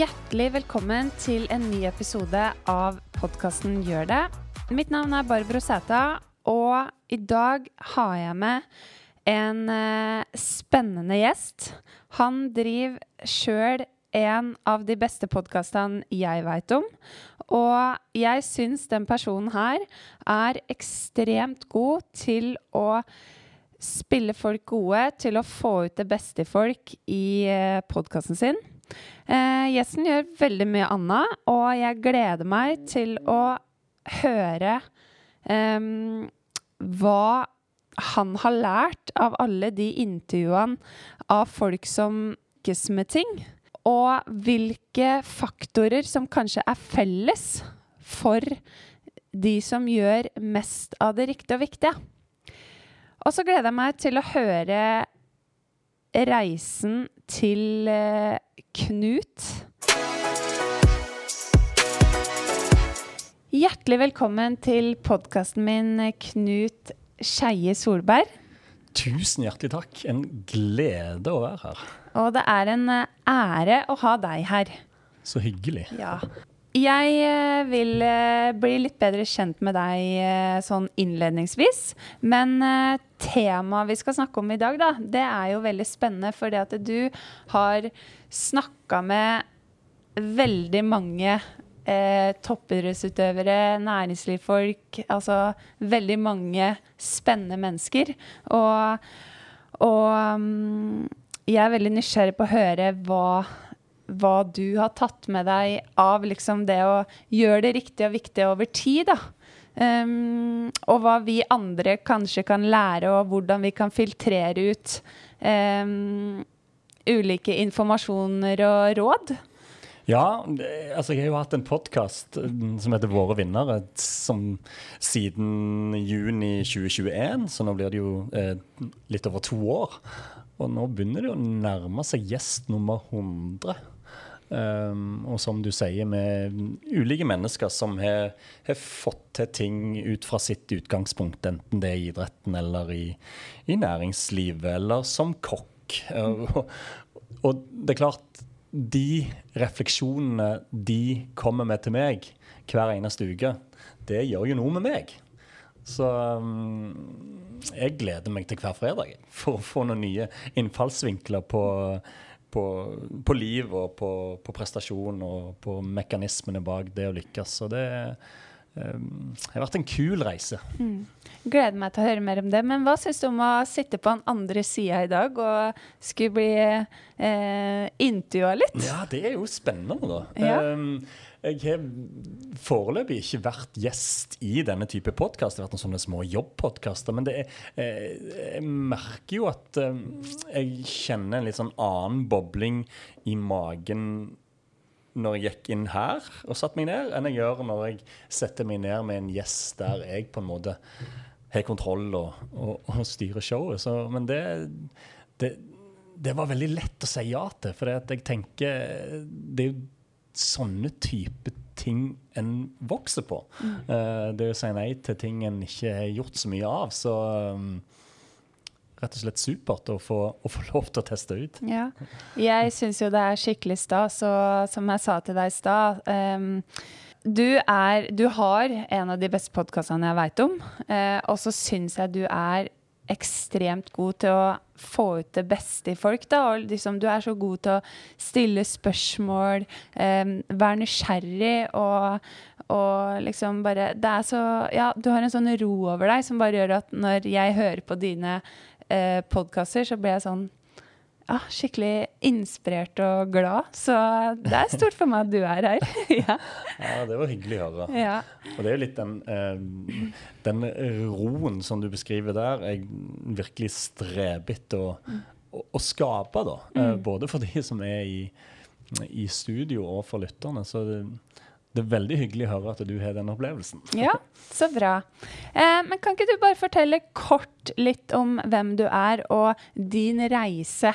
Hjertelig velkommen til en ny episode av podkasten Gjør det. Mitt navn er Barbro Sæta, og i dag har jeg med en eh, spennende gjest. Han driver sjøl en av de beste podkastene jeg veit om. Og jeg syns den personen her er ekstremt god til å spille folk gode, til å få ut det beste i folk i eh, podkasten sin. Eh, gjesten gjør veldig mye annet, og jeg gleder meg til å høre eh, hva han har lært av alle de intervjuene av folk som lykkes med ting. Og hvilke faktorer som kanskje er felles for de som gjør mest av det riktige og viktige. Og så gleder jeg meg til å høre reisen til eh, Knut. Hjertelig velkommen til podkasten min, Knut Skeie Solberg. Tusen hjertelig takk. En glede å være her. Og det er en eh, ære å ha deg her. Så hyggelig. Ja. Jeg eh, vil eh, bli litt bedre kjent med deg eh, sånn innledningsvis. Men temaet vi skal snakke om i dag, da, det er jo veldig spennende. Fordi at du har snakka med veldig mange eh, toppidrettsutøvere, næringslivsfolk, altså veldig mange spennende mennesker. Og, og mm, jeg er veldig nysgjerrig på å høre hva, hva du har tatt med deg av liksom det å gjøre det riktig og viktig over tid. da. Um, og hva vi andre kanskje kan lære, og hvordan vi kan filtrere ut um, ulike informasjoner og råd. Ja, altså jeg har jo hatt en podkast som heter Våre vinnere som siden juni 2021, så nå blir det jo eh, litt over to år. Og nå begynner det å nærme seg gjest nummer 100. Um, og som du sier, med ulike mennesker som har, har, fått til ting ut fra sitt utgangspunkt, enten det er i idretten eller i, i næringslivet, eller som kokk. Mm. og, og det er klart, de refleksjonene de kommer med til meg hver eneste uke, det gjør jo noe med meg. Så um, jeg gleder meg til hver fredag for å få noen nye innfallsvinkler på, på, på liv og på, på, prestasjon og på mekanismene bak det å lykkes. Så det um, har vært en kul reise. Mm. Gleder meg til å høre mer om det. Men hva syns du om å sitte på den andre sida i dag og skulle bli eh, intervjua litt? Ja, det er jo spennende, da. Ja. Um, jeg har foreløpig ikke vært gjest i denne type podkast. Det har vært noen sånne små jobbpodkaster. Men er, eh, jeg merker jo at eh, jeg kjenner en litt sånn annen bobling i magen når jeg gikk inn her og satte meg ned, enn jeg gjør når jeg setter meg ned med en gjest der jeg på en måte har kontroll og, og, og styrer showet. Så, men det, det, det, var veldig lett å si ja til, for jeg tenker det er jo sånne type ting en vokser på. Mm. Uh, det å si nei til ting en ikke har gjort så mye av. Så um, rett og slett supert å få, å få, lov til å teste ut. Ja. Jeg syns jo det er skikkelig stas, og som jeg sa til deg i stad um, du, er, du har en av de beste podkastene jeg veit om, uh, og så syns jeg du er ekstremt god til å få ut det beste i folk. Da. Og liksom, du er så god til å stille spørsmål, um, være nysgjerrig og, og liksom bare Det er så Ja, du har en sånn ro over deg som bare gjør at når jeg hører på dine uh, podkaster, så ble jeg sånn ja, skikkelig inspirert og glad. Så det er stort for meg at du er her. ja. ja. det var hyggelig å høre. Ja. Og det er jo litt den, eh, den, roen som du beskriver der, jeg virkelig streber etter å, å, å, skape, da. Eh, mm. både for de som er i, i studio, og for lytterne. Så det, det er veldig hyggelig å høre at du har den opplevelsen. Ja, så bra. Eh, men kan ikke du bare fortelle kort litt om hvem du er, og din reise?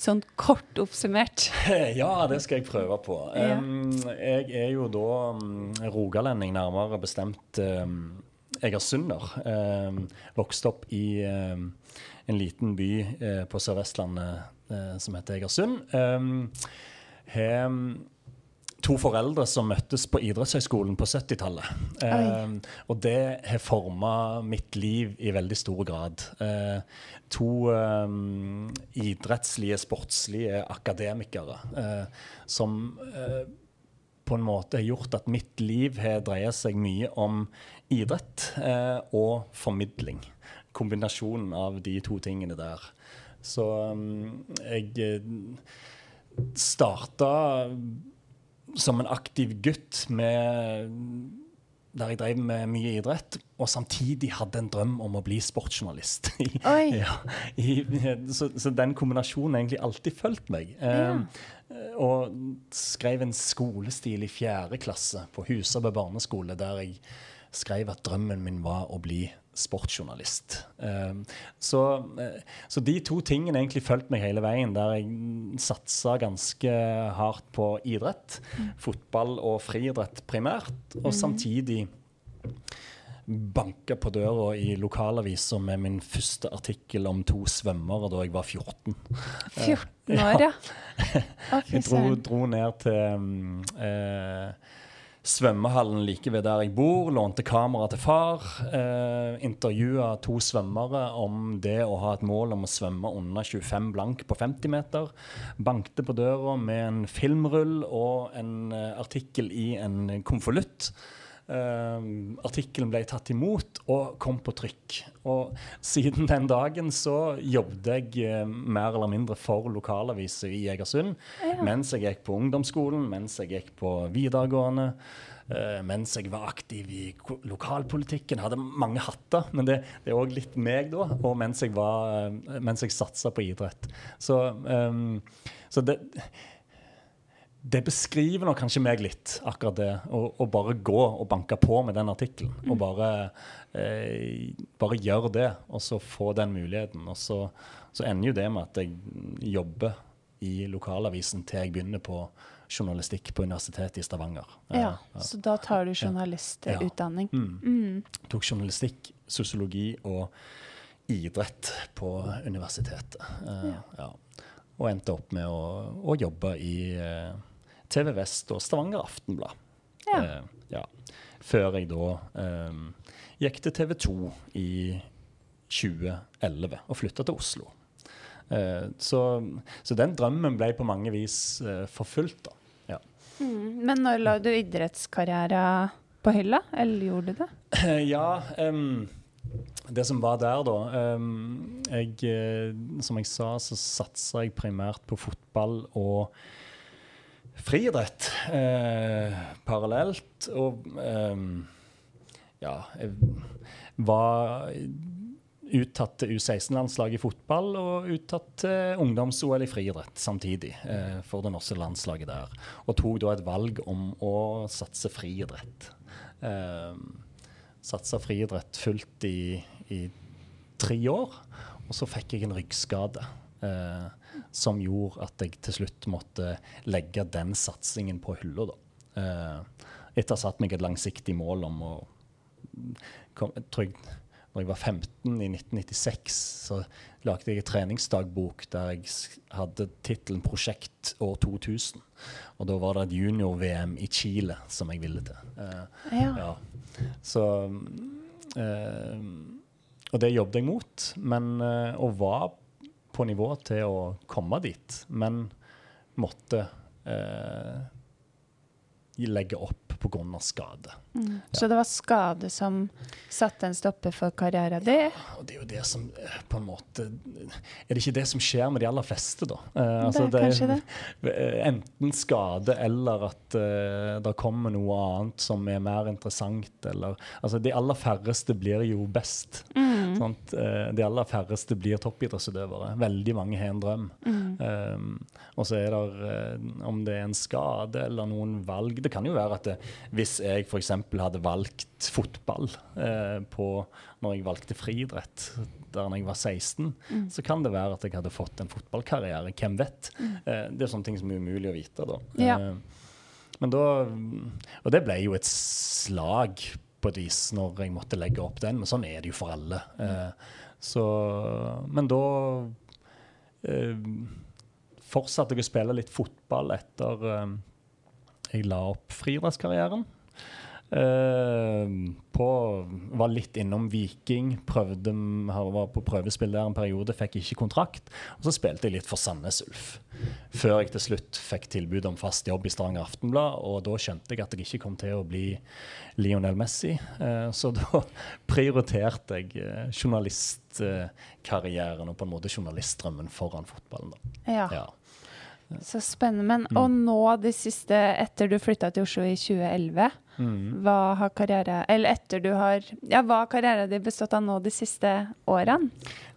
Sånn kort oppsummert. Ja, det skal jeg prøve på. Ja. Um, jeg er jo da um, rogalending, nærmere bestemt um, egersunder. Um, vokste opp i um, en liten by uh, på Sør-Vestlandet uh, som heter Egersund. Um, to foreldre som møttes på idrettshøyskolen på 70-tallet. Eh, og det har forma mitt liv i veldig stor grad. Eh, to eh, idrettslige, sportslige akademikere eh, som eh, på en måte har gjort at mitt liv har dreia seg mye om idrett eh, og formidling. Kombinasjonen av de to tingene der. Så um, jeg starta som en aktiv gutt med, der jeg drev med mye idrett, og samtidig hadde en drøm om å bli sportsjournalist. ja, i, så, så, den kombinasjonen har egentlig alltid fulgt meg. Ja. Um, og skrev en skolestil i fjerde klasse på Husabø barneskole, der jeg skrev at drømmen min var å bli sportsjournalist. Um, så, uh, så, de to tingene egentlig fulgte meg hele veien, der jeg satsa ganske hardt på idrett. Mm. Fotball og friidrett primært, og mm. samtidig banka på døra i lokalavisa med min første artikkel om to svømmere da jeg var 14. 14 år, ja. jeg dro, dro, ned til um, eh, svømmehallen like ved der jeg bor, lånte kamera til far. Eh, Intervjua to svømmere om det å ha et mål om å svømme under 25 blank på 50 meter. Bankte på døra med en filmrull og en uh, artikkel i en konvolutt. Uh, artikkelen ble tatt imot og kom på trykk. Og siden den dagen så jobbet jeg uh, mer eller mindre for lokalaviser i Egersund. Ja. Mens jeg gikk på ungdomsskolen, mens jeg gikk på videregående. Uh, mens jeg var aktiv i lokalpolitikken. Hadde mange hatter, men det, det er òg litt meg, da. Og mens jeg, var, mens jeg satsa på idrett. Så, um, så det det beskriver nok kanskje meg litt, akkurat det. Å bare gå og banke på med den artikkelen. Mm. Og bare, eh, bare gjøre det, og så få den muligheten. Og så, så, ender jo det med at jeg jobber i lokalavisen til jeg begynner på journalistikk på Universitetet i Stavanger. Ja, ja. Så da tar du journalistutdanning? Ja. Mm. Mm. Tok journalistikk, sosiologi og idrett på universitetet. Uh, ja. Og endte opp med å, å jobbe i uh, TV Vest og Stavanger Aftenblad. Ja. Eh, ja. Før jeg da eh, gikk til TV 2 i 2011 og flytta til Oslo. Eh, så, så, den drømmen ble på mange vis eh, forfulgt, da. Ja. Mm, men når la du idrettskarriere på hylla, eller gjorde du det? ja, um, det som var der, da um, jeg, eh, Som jeg sa, så satsa jeg primært på fotball og friidrett eh, parallelt. Og eh, ja, jeg var uttatt til U16-landslaget i fotball og uttatt til ungdoms-OL i friidrett samtidig eh, for det norske landslaget der. Og tok da et valg om å satse friidrett. Eh, satsa friidrett fullt i, i tre år, og så fikk jeg en ryggskade. Eh, som gjorde at jeg til slutt måtte legge den satsingen på hylla. Uh, etter å ha satt meg et langsiktig mål om å kom, jeg når jeg var 15 i 1996, så lagde jeg en treningsdagbok der jeg hadde tittelen 'Prosjekt år 2000'. Og da var det et junior-VM i Chile som jeg ville til. Uh, ja. ja. Så uh, Og det jobbet jeg mot. Men å være på nivå til å komme dit, men måtte eh, legge opp pga. skade. Mm. Ja. Så det var skade som satte en stopper for karrieren din? Ja, og det er jo det som eh, på en måte Er det ikke det som skjer med de aller fleste, da? Eh, altså, det kanskje det. Eh, enten skade eller at uh, det kommer noe annet som er mer interessant, eller Altså, de aller færreste blir jo best. Mm. Sant? Eh, de aller færreste blir toppidrettsutøvere. Veldig mange har en drøm. Mm. Um, og så er det, uh, om det er en skade eller noen valg Det kan jo være at det, hvis jeg f.eks. hadde valgt fotball eh, på, når jeg valgte friidrett da jeg var 16, mm. så kan det være at jeg hadde fått en fotballkarriere. Hvem vet? Mm. Eh, det er sånne ting som er umulig å vite. da. Ja. Eh, men da Og det ble jo et slag på et vis når jeg måtte legge opp den, men sånn er det jo for alle. Eh, så, men da eh, fortsatte jeg å spille litt fotball etter eh, jeg la opp friidrettskarrieren. Uh, på, var litt innom Viking, prøvde, var på prøvespill der en periode, fikk ikke kontrakt. Og så spilte jeg litt for Sandnes Ulf, før jeg til slutt fikk tilbud om fast jobb i Stavanger Aftenblad. Og da skjønte jeg at jeg ikke kom til å bli Lionel Messi, uh, så da prioriterte jeg uh, journalistkarrieren og på en måte journalistdrømmen foran fotballen. Da. Ja. ja. Så spennende. Men mm. og nå de siste, etter du flytta til Oslo i 2011, mm. hva har karriere Eller etter du har Ja, hva har karrieren din bestått av nå de siste årene?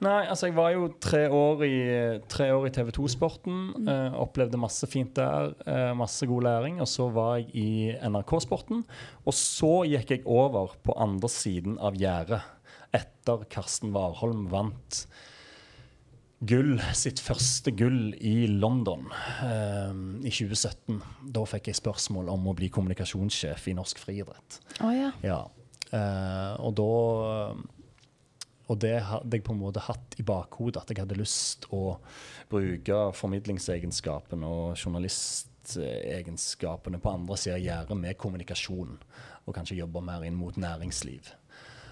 Nei, altså jeg var jo tre år i, i TV 2-sporten. Mm. Eh, opplevde masse fint der. eh, masse god læring. Og så var jeg i NRK-sporten. Og så gikk jeg over på andre siden av gjerdet etter Karsten Warholm vant gull, sitt første gull i London eh, i 2017. Da fikk jeg spørsmål om å bli kommunikasjonssjef i norsk friidrett. Oh, ja. ja. Eh, og da Og det hadde jeg på en måte hatt i bakhodet, at jeg hadde lyst å bruke formidlingsegenskapene og journalistegenskapene på andre sida av gjerdet med kommunikasjon, og kanskje jobbe mer inn mot næringsliv.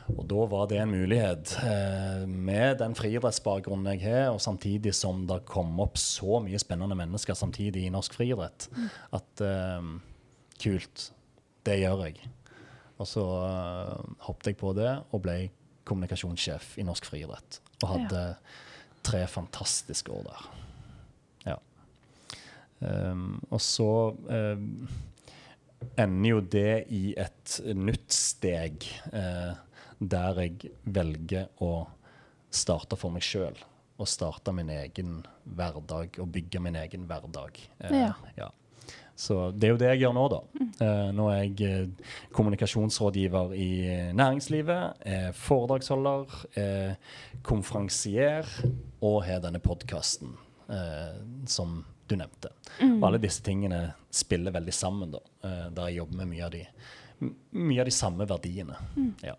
Og da var det en mulighet, eh, med den friidrettsbakgrunnen jeg har, og samtidig som det kom opp så mye spennende mennesker samtidig i norsk friidrett, at eh, kult, det gjør jeg. Og så uh, hoppet jeg på det og ble kommunikasjonssjef i norsk friidrett. Og hadde tre fantastiske år der. Ja. Um, og så um, ender jo det i et nytt steg. Uh, der jeg velger å starte for meg sjøl. Og starte min egen hverdag og bygge min egen hverdag. Eh, ja. ja. Så det er jo det jeg gjør nå, da. Mm. Eh, nå er jeg eh, kommunikasjonsrådgiver i næringslivet, er foredragsholder, er konferansier og har denne podkasten eh, som du nevnte. Mm. Og alle disse tingene spiller veldig sammen, da, der jeg jobber med mye av de, mye av de samme verdiene. Mm. Ja.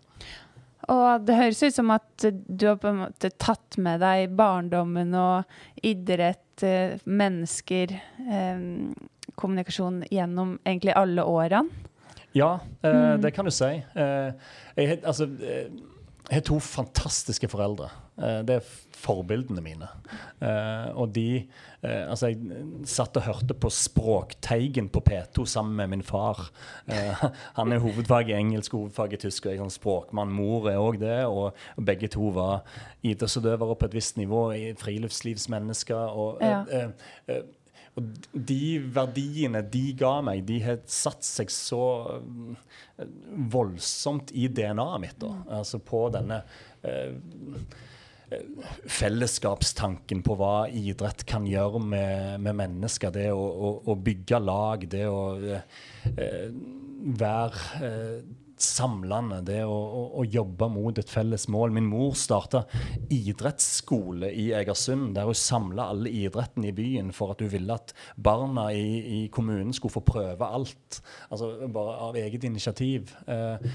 Og det høres ut som at du har på en måte tatt med deg barndommen og idrett, eh, mennesker, eh, kommunikasjon gjennom egentlig alle årene. Ja, eh, mm. det kan du si. Eh, jeg, altså, jeg har to fantastiske foreldre. Eh, det er forbildene mine. Uh, og de uh, Altså, jeg satt og hørte på Språkteigen på P2 sammen med min far. Han er hovedfag i engelsk, hovedfag i tysk, og jeg er sånn språkmann. Mor er òg det. Og, og, begge to var idrettsutøvere på et visst nivå, i friluftslivsmennesker. og ja. Og de verdiene de ga meg, de har satt seg så voldsomt i DNA-et mitt. da, Altså på denne eh, fellesskapstanken på hva idrett kan gjøre med, med mennesker. Det å, å, å, bygge lag, det å eh, være eh, samlende, det å, å, å, jobbe mot et felles mål. Min mor starta idrettsskole i Egersund, der hun samla alle idrettene i byen for at hun ville at barna i, i, kommunen skulle få prøve alt. Altså bare av eget initiativ. Eh,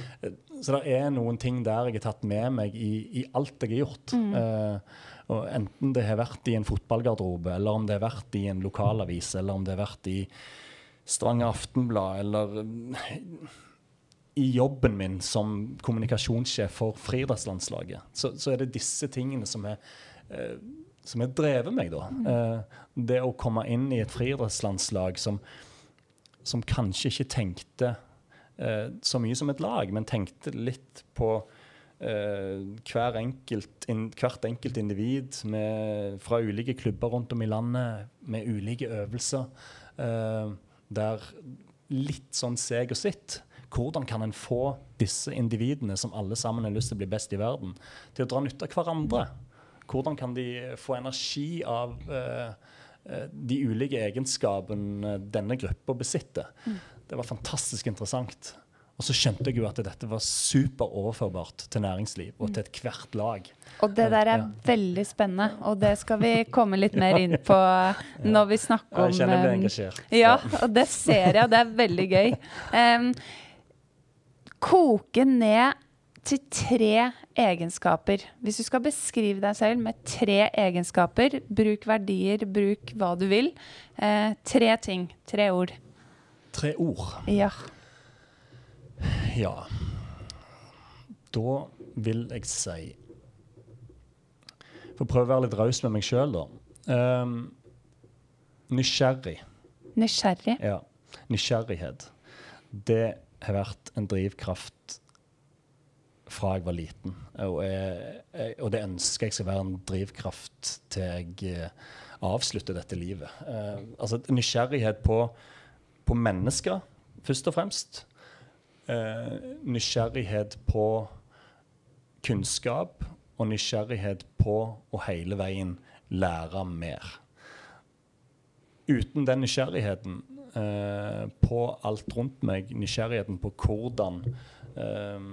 så det er noen ting der jeg har tatt med meg i, i alt jeg har gjort. Mm. Eh, og enten det har vært i en fotballgarderobe, eller om det har vært i en lokalavis, eller om det har vært i Stavanger Aftenblad, eller i jobben min som kommunikasjonssjef for friidrettslandslaget, så, så, er det disse tingene som er eh, som har drevet meg, da. Mm. Eh, det å komme inn i et friidrettslandslag som, som kanskje ikke tenkte eh, så mye som et lag, men tenkte litt på eh, hver enkelt, in, hvert enkelt individ med, fra ulike klubber rundt om i landet med ulike øvelser. Der litt sånn seg og sitt hvordan kan en få disse individene, som alle sammen har lyst til å bli best i verden, til å dra nytte av hverandre? Hvordan kan de få energi av uh, de ulike egenskapene denne gruppa besitter? Mm. Det var fantastisk interessant. Og så skjønte jeg jo at dette var super overførbart til næringsliv og til ethvert lag. Og det der er ja. veldig spennende, og det skal vi komme litt mer inn på når vi snakker om Jeg kjenner jeg blir engasjert. Ja, og det ser jeg, og det er veldig gøy. Um, koke ned til tre egenskaper. Hvis du skal beskrive deg selv med tre egenskaper, bruk verdier, bruk hva du vil. Eh, tre ting. Tre ord. Tre ord. Ja. Ja. Da vil jeg si Får prøve å være litt raus med meg sjøl, da. Um, nysgjerrig. Nysgjerrig. Ja. Nysgjerrighet. Det har vært en drivkraft fra jeg var liten. Og, jeg, og det ønsker jeg skal være en drivkraft til jeg eh, avslutter dette livet. Eh, altså nysgjerrighet på, på mennesker, først og fremst. Eh, nysgjerrighet på kunnskap, og nysgjerrighet på å hele veien lære mer. Uten den nysgjerrigheten eh, på alt rundt meg, nysgjerrigheten på hvordan eh,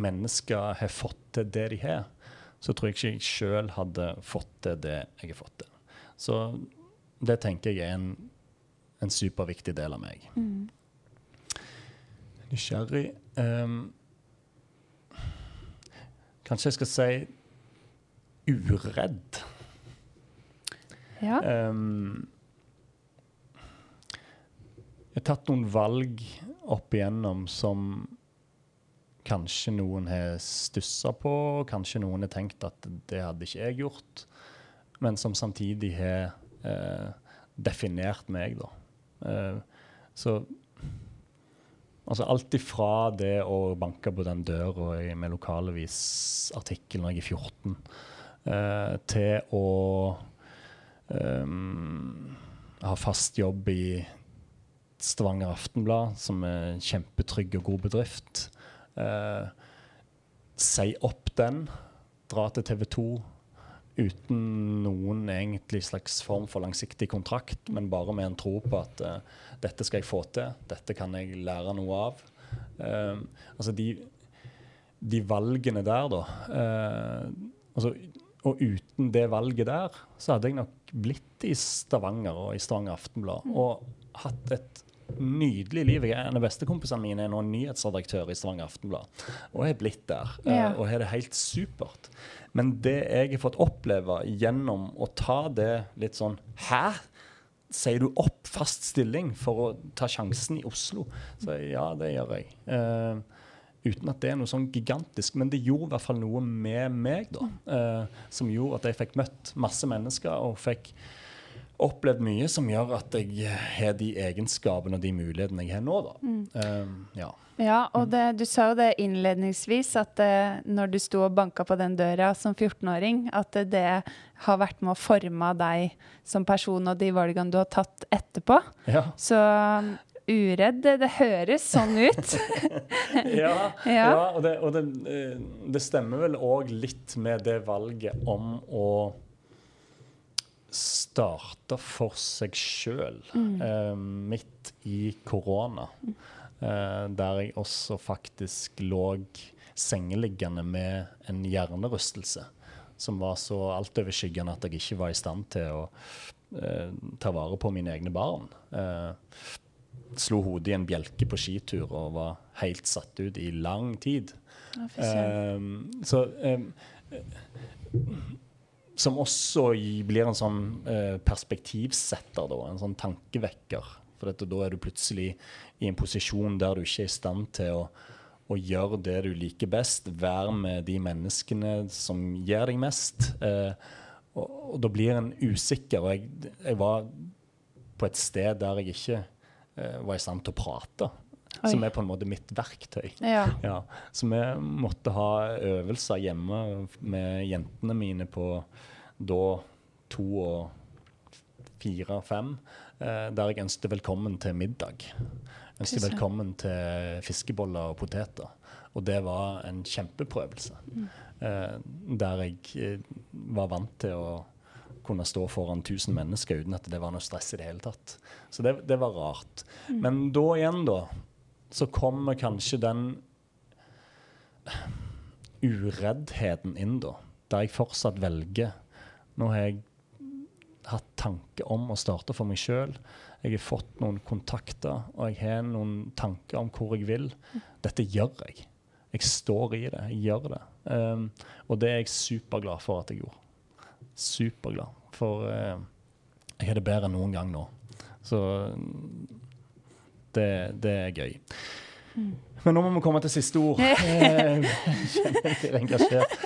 mennesker har fått til det de har, så tror jeg ikke jeg sjøl hadde fått til det jeg har fått til. Så det tenker jeg er en, en superviktig del av meg. Mm. Nysgjerrig ehm, Kanskje jeg skal si uredd. Ja. Ehm, jeg har tatt noen valg opp igjennom som kanskje noen har stussa på, kanskje noen har tenkt at det hadde ikke jeg gjort, men som samtidig har eh, definert meg, da. Eh, så Altså alt ifra det å banke på den døra med lokalavisartikkel når jeg er 14, eh, til å um, ha fast jobb i Stavanger Aftenblad, som er en kjempetrygg og god bedrift. Eh, si opp den, dra til TV 2 uten noen egentlig slags form for langsiktig kontrakt, men bare med en tro på at eh, dette skal jeg få til, dette kan jeg lære noe av. Eh, altså de, de valgene der, da eh, altså, Og uten det valget der, så hadde jeg nok blitt i Stavanger og i Stavanger Aftenblad og hatt et nydelig liv. Jeg er En av bestekompisene mine er nå nyhetsredaktør i Stavanger Aftenblad. Og jeg er blitt der. eh, Ja. Og har det helt supert. Men det jeg har fått oppleve gjennom å ta det litt sånn Hæ? Sier du opp fast stilling for å ta sjansen i Oslo? Så ja, det gjør jeg. Uh, uten at det er noe sånn gigantisk. Men det gjorde i hvert fall noe med meg, da. Uh, som gjorde at jeg fikk møtt masse mennesker og fikk opplevd mye som gjør at jeg har de egenskapene og de mulighetene jeg har nå, da. Eh, ja. Ja, og det, du sa jo det innledningsvis, at eh, når du sto og banka på den døra som 14-åring, at eh, det har vært med å forme deg som person og de valgene du har tatt etterpå. Ja. Så um, uredd, det, det høres sånn ut. ja, Ja. ja, og, det, og det, eh, det stemmer vel òg litt med det valget om å starte for seg sjøl eh, midt i korona. Eh, der jeg også faktisk lå sengeliggende med en hjernerystelse som var så altoverskyggende at jeg ikke var i stand til å eh, ta vare på mine egne barn. Eh, slo hodet i en bjelke på skitur og var helt satt ut i lang tid. Søren. Um, så um, Som også blir en sånn eh, perspektivsetter, da, en sånn tankevekker. For dette, da er du plutselig i en posisjon der du ikke er i stand til å, å gjøre det du liker best. Være med de menneskene som gir deg mest. Eh, og, og da blir en usikker. Og jeg, jeg var på et sted der jeg ikke eh, var i stand til å prate. Oi. Som er på en måte mitt verktøy. Ja. Ja, så vi måtte ha øvelser hjemme med jentene mine på da to og fire-fem, eh, der jeg ønsket velkommen til middag. Ønsket velkommen til fiskeboller og poteter. Og det var en kjempeprøvelse. Eh, der jeg eh, var vant til å kunne stå foran 1000 mennesker uten at det var noe stress i det hele tatt. Så det, det var rart. Men da igjen, da, så kommer kanskje den ureddheten inn, da. Der jeg fortsatt velger. Nå har jeg hatt tanke om å starte for meg sjøl. Jeg har fått noen kontakter, og jeg har noen tanker om hvor jeg vil. Dette gjør jeg. Jeg står i det. Jeg gjør det. Um, og det er jeg superglad for at jeg gjorde. Superglad. For uh, jeg har det bedre enn noen gang nå. Så Det, det er gøy. Men nå må vi komme til siste ord. Engasjert.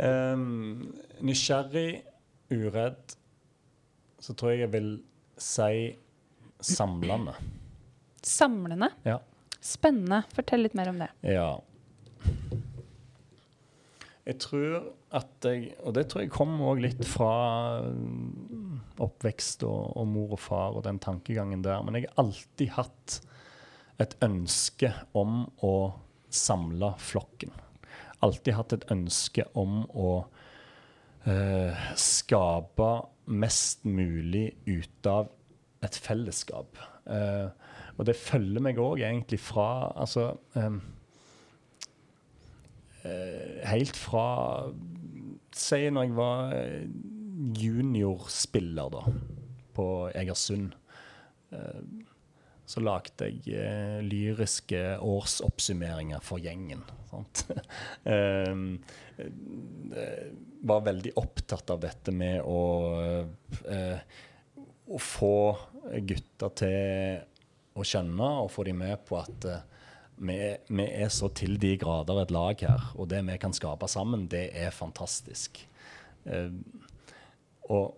Um, nysgjerrig, uredd, så tror jeg jeg vil si samlende. Samlende. Ja. Spennende. Fortell litt mer om det. Ja. Jeg tror at jeg Og det tror jeg kommer òg litt fra mm, oppvekst og, og mor og far og den tankegangen der. Men jeg har alltid hatt et ønske om å samle flokken. Alltid hatt et ønske om å eh, skape mest mulig ut av et fellesskap. Eh, og det følger meg òg egentlig fra Altså eh, eh, Helt fra Si når jeg var eh, juniorspiller da, på Egersund. Eh, så lagde jeg eh, lyriske årsoppsummeringer for gjengen. Sant? eh, eh, var veldig opptatt av dette med å, eh, å få gutter til å skjønne og få dem med på at eh, vi, vi er så til de grader et lag her, og det vi kan skape sammen, det er fantastisk. Eh, og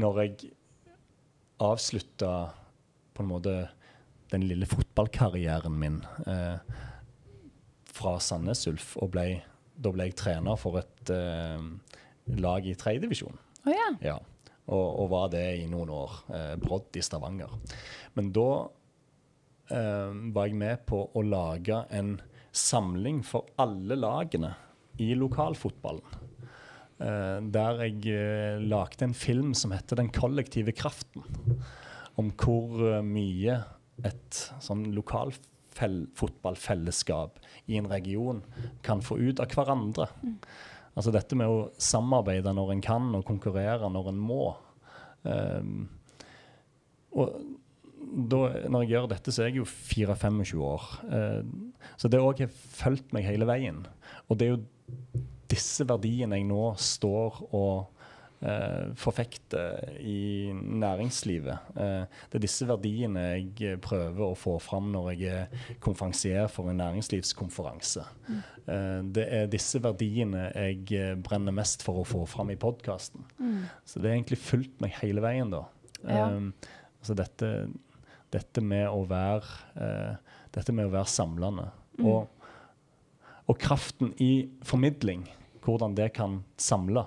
når jeg avslutta på en måte den lille fotballkarrieren min eh, fra Sandnes Ulf, og ble, da ble jeg trener for et eh, lag i tredjedivisjon. Oh, ja. Ja, og, og var det i noen år. Eh, Brodd i Stavanger. Men da eh, var jeg med på å lage en samling for alle lagene i lokalfotballen. Eh, der jeg eh, lagde en film som heter 'Den kollektive kraften'. Om hvor eh, mye et sånn lokalfotballfellesskap i en region kan få ut av hverandre. Altså dette med å samarbeide når en kan, og konkurrere når en må. Um, og da, når jeg gjør dette, så er jeg jo 24-25 år. Uh, så det òg har fulgt meg hele veien. Og det er jo disse verdiene jeg nå står og forfekter i næringslivet. Uh, det er disse verdiene jeg prøver å få fram når jeg er konferansier for en næringslivskonferanse. Uh, det er disse verdiene jeg brenner mest for å få fram i podkasten. Så det har egentlig fulgt meg hele veien, da. Ja. Altså dette, dette med å være Dette med å være samlende. Og, og kraften i formidling, hvordan det kan samle.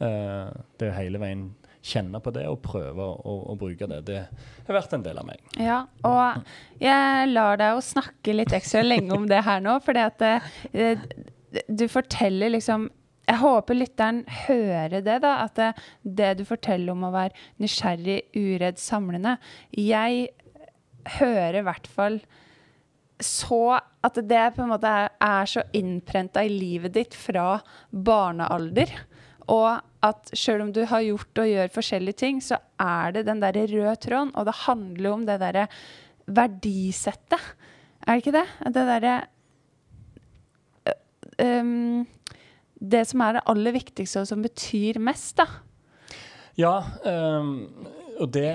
Uh, det er hele veien kjenne på det og prøve å, å bruke det. Det har vært en del av meg. Ja, og jeg lar deg jo snakke litt ekstra lenge om det her nå, fordi at det, du forteller liksom Jeg håper lytteren hører det, da. At det, det du forteller om å være nysgjerrig, uredd, samlende Jeg hører i hvert fall så at det på en måte er, er så innprenta i livet ditt fra barnealder. Og at sjøl om du har gjort og gjør forskjellige ting, så er det den derre røde tråden. Og det handler om det derre verdisettet. Er det ikke det? Det derre um, Det som er det aller viktigste, og som betyr mest, da. Ja, um, og det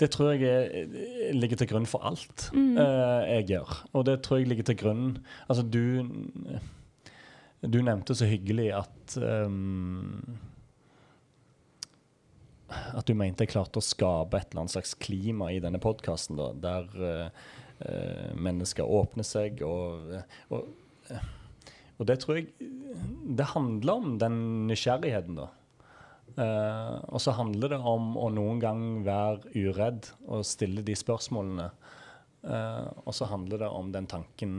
Det tror jeg er, ligger til grunn for alt eh, jeg gjør. Og det tror jeg ligger til grunn Altså, du Du nevnte så hyggelig at um, At du mente jeg klarte å skape et eller annet slags klima i denne podkasten, der uh, uh, mennesker åpner seg og, og og det tror jeg Det handler om den nysgjerrigheten, da. Eh, og så handler det om å noen gang være uredd og stille de spørsmålene. Uh, og så handler det om den tanken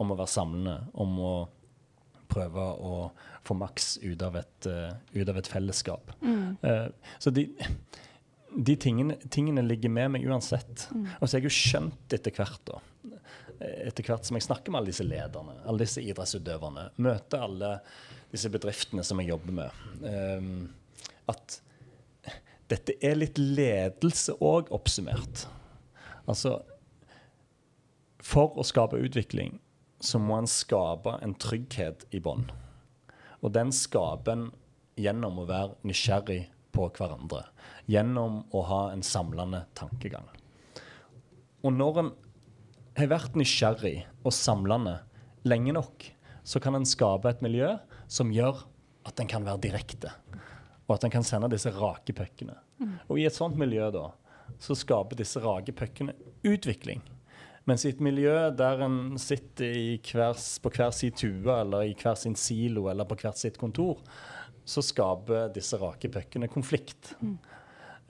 om å være samlende, om å prøve å få maks ut av et, uh, ut av et fellesskap. Eh, så de, de tingene, tingene ligger med meg uansett. Og så har jeg jo skjønt etter hvert, da etter hvert som jeg snakker med alle disse lederne, alle disse idrettsutøverne, møter alle disse bedriftene som jeg jobber med, ehm, at dette er litt ledelse òg oppsummert. Altså For å skape utvikling så må en skape en trygghet i bånn. Og den skaper en gjennom å være nysgjerrig, på hverandre gjennom å ha en samlende tankegang. Og når en har vært nysgjerrig og samlende lenge nok, så kan en skape et miljø som gjør at en kan være direkte. Og at en kan sende disse rake puckene. Og i et sånt miljø da, så skaper disse rake puckene utvikling. Mens i et miljø der en sitter i hver, på hver sin tue, eller i hver sin silo, eller på hvert sitt kontor, så skaper disse rake puckene konflikt.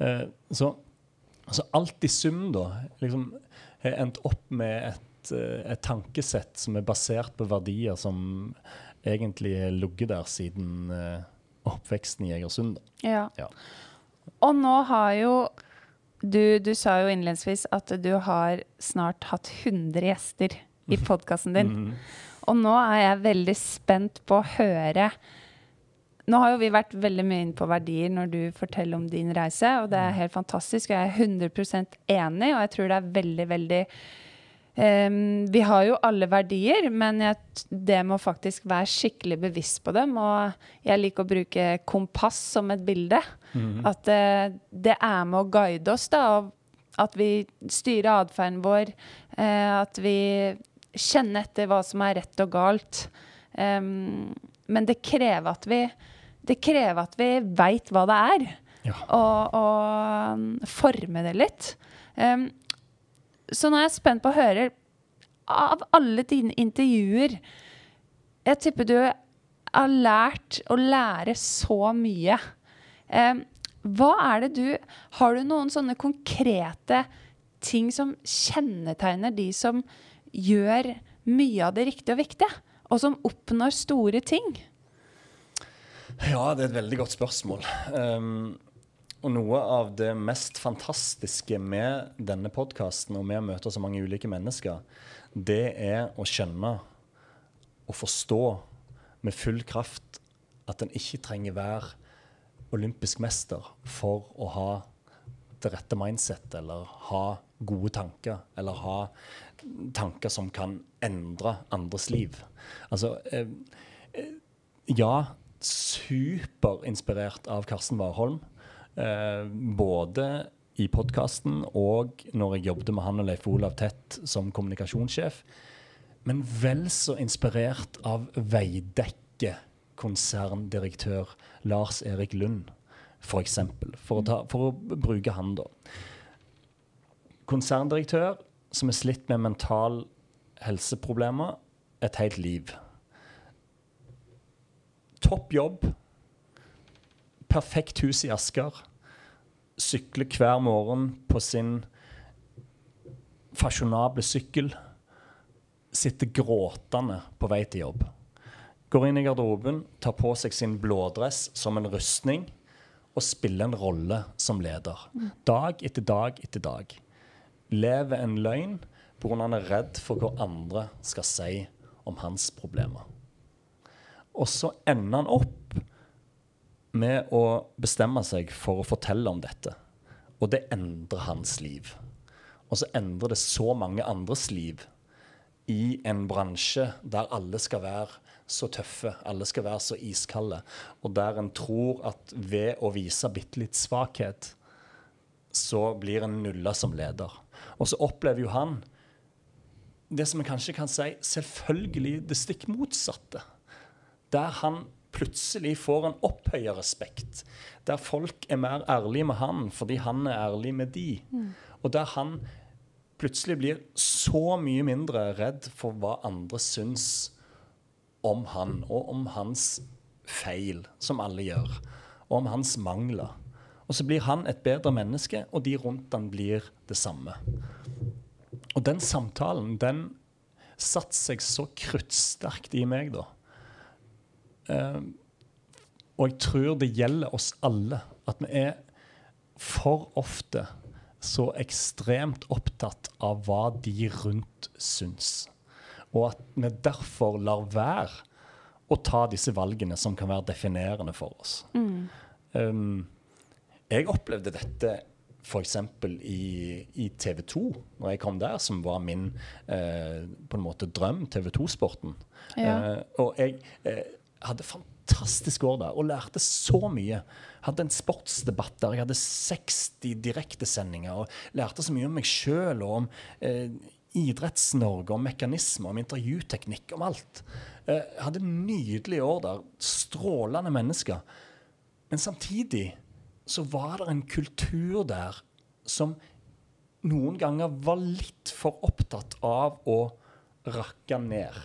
Eh, så, så alt i sum, da, liksom har endt opp med et, eh, et tankesett som er basert på verdier som egentlig har ligget der siden eh, oppveksten i Egersund. Ja. Ja. Og nå har jo du, du sa jo innledningsvis at du har snart hatt 100 gjester i podkasten din. mm. Og nå er jeg veldig spent på å høre Nå har jo vi vært veldig mye inne på verdier når du forteller om din reise, og det er helt fantastisk. Jeg er 100 enig, og jeg tror det er veldig, veldig Ehm, vi har jo alle verdier, men jeg, det må faktisk være skikkelig bevisst på dem. Og jeg liker å bruke kompass som et bilde. At uh, det er med å guide oss, da. At vi styrer atferden vår. Uh, at vi kjenner etter hva som er rett og galt. Um, men det krever at vi det krever at vi veit hva det er, Ja. og, og um, forme det litt. Um, så nå er jeg spent på å høre av alle dine intervjuer Jeg tipper du har lært å lære så mye. Eh, hva er det du Har du noen sånne konkrete ting som kjennetegner de som gjør mye av det riktige og viktige, og som oppnår store ting? Ja, det er et veldig godt spørsmål. Um, og noe av det mest fantastiske med denne podkasten og med å møte så mange ulike mennesker, det er å skjønne og forstå med full kraft at en ikke trenger være olympisk mester for å ha det rette mindset, eller ha gode tanker, eller ha tanker som kan endre andres liv. Altså, eh, eh, ja, superinspirert av Karsten Warholm. Eh, både i podkasten og når jeg jobbet med han og Leif Olav Tett som kommunikasjonssjef. Men vel så inspirert av Veidekke konserndirektør Lars Erik Lund, f.eks. For, for, å for å bruke han, da. Konserndirektør som er slitt med mental helseproblemer et helt liv. Topp jobb. Perfekt hus i Asker. Sykler hver morgen på sin fasjonable sykkel. Sitter gråtende på vei til jobb. Går inn i garderoben, tar på seg sin blådress som en rustning og spiller en rolle som leder. Dag etter dag etter dag. Lever en løgn pga. han er redd for hva andre skal si om hans problemer. Og så ender han opp med å bestemme seg for å fortelle om dette. Og det endrer hans liv. Og så endrer det så mange andres liv i en bransje der alle skal være så tøffe, alle skal være så iskalde, og der en tror at ved å vise bitte litt svakhet, så blir en nulla som leder. Og så opplever jo han det som en kanskje kan si selvfølgelig det stikk motsatte. Der han plutselig får en opphøya respekt. Der folk er mer ærlige med han fordi han er ærlig med de. Og der han plutselig blir så mye mindre redd for hva andre syns om han, og om hans feil, som alle gjør, og om hans mangler. Og så blir han et bedre menneske, og de rundt han blir det samme. Og den samtalen, den satte seg så kruttsterkt i meg, da. Eh, og jeg tror det gjelder oss alle at vi er for ofte så ekstremt opptatt av hva de rundt syns. Og at vi derfor lar være å ta disse valgene som kan være definerende for oss. Um, jeg opplevde dette f.eks. I, i TV 2, når jeg kom der, som var min eh, på en måte drøm, TV 2-sporten. Ja. Eh, og jeg eh, hadde fantastisk år der og lærte så mye. Hadde en sportsdebatt der jeg hadde 60 direktesendinger og lærte så mye om meg sjøl og om eh, Idretts-Norge, om mekanismer, om intervjuteknikk, om alt. Eh, hadde nydelige år der. Strålende mennesker. Men samtidig så var det en kultur der som noen ganger var litt for opptatt av å rakke ned.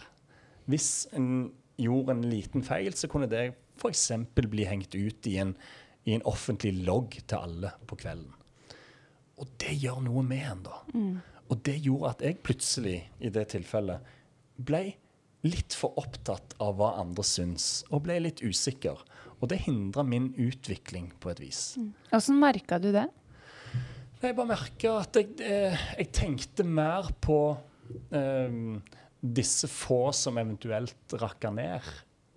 Hvis en gjorde en liten feil, så kunne det f.eks. bli hengt ut i en, i en, offentlig logg til alle på kvelden. Og det gjør noe med en, da. Mm. Og det gjorde at jeg plutselig, i det tilfellet, ble litt for opptatt av hva andre syns, og ble litt usikker. Og det hindra min utvikling på et vis. Åssen mm. merka du det? Jeg bare merka at jeg, eh, jeg, tenkte mer på eh, disse få som eventuelt rakka ned,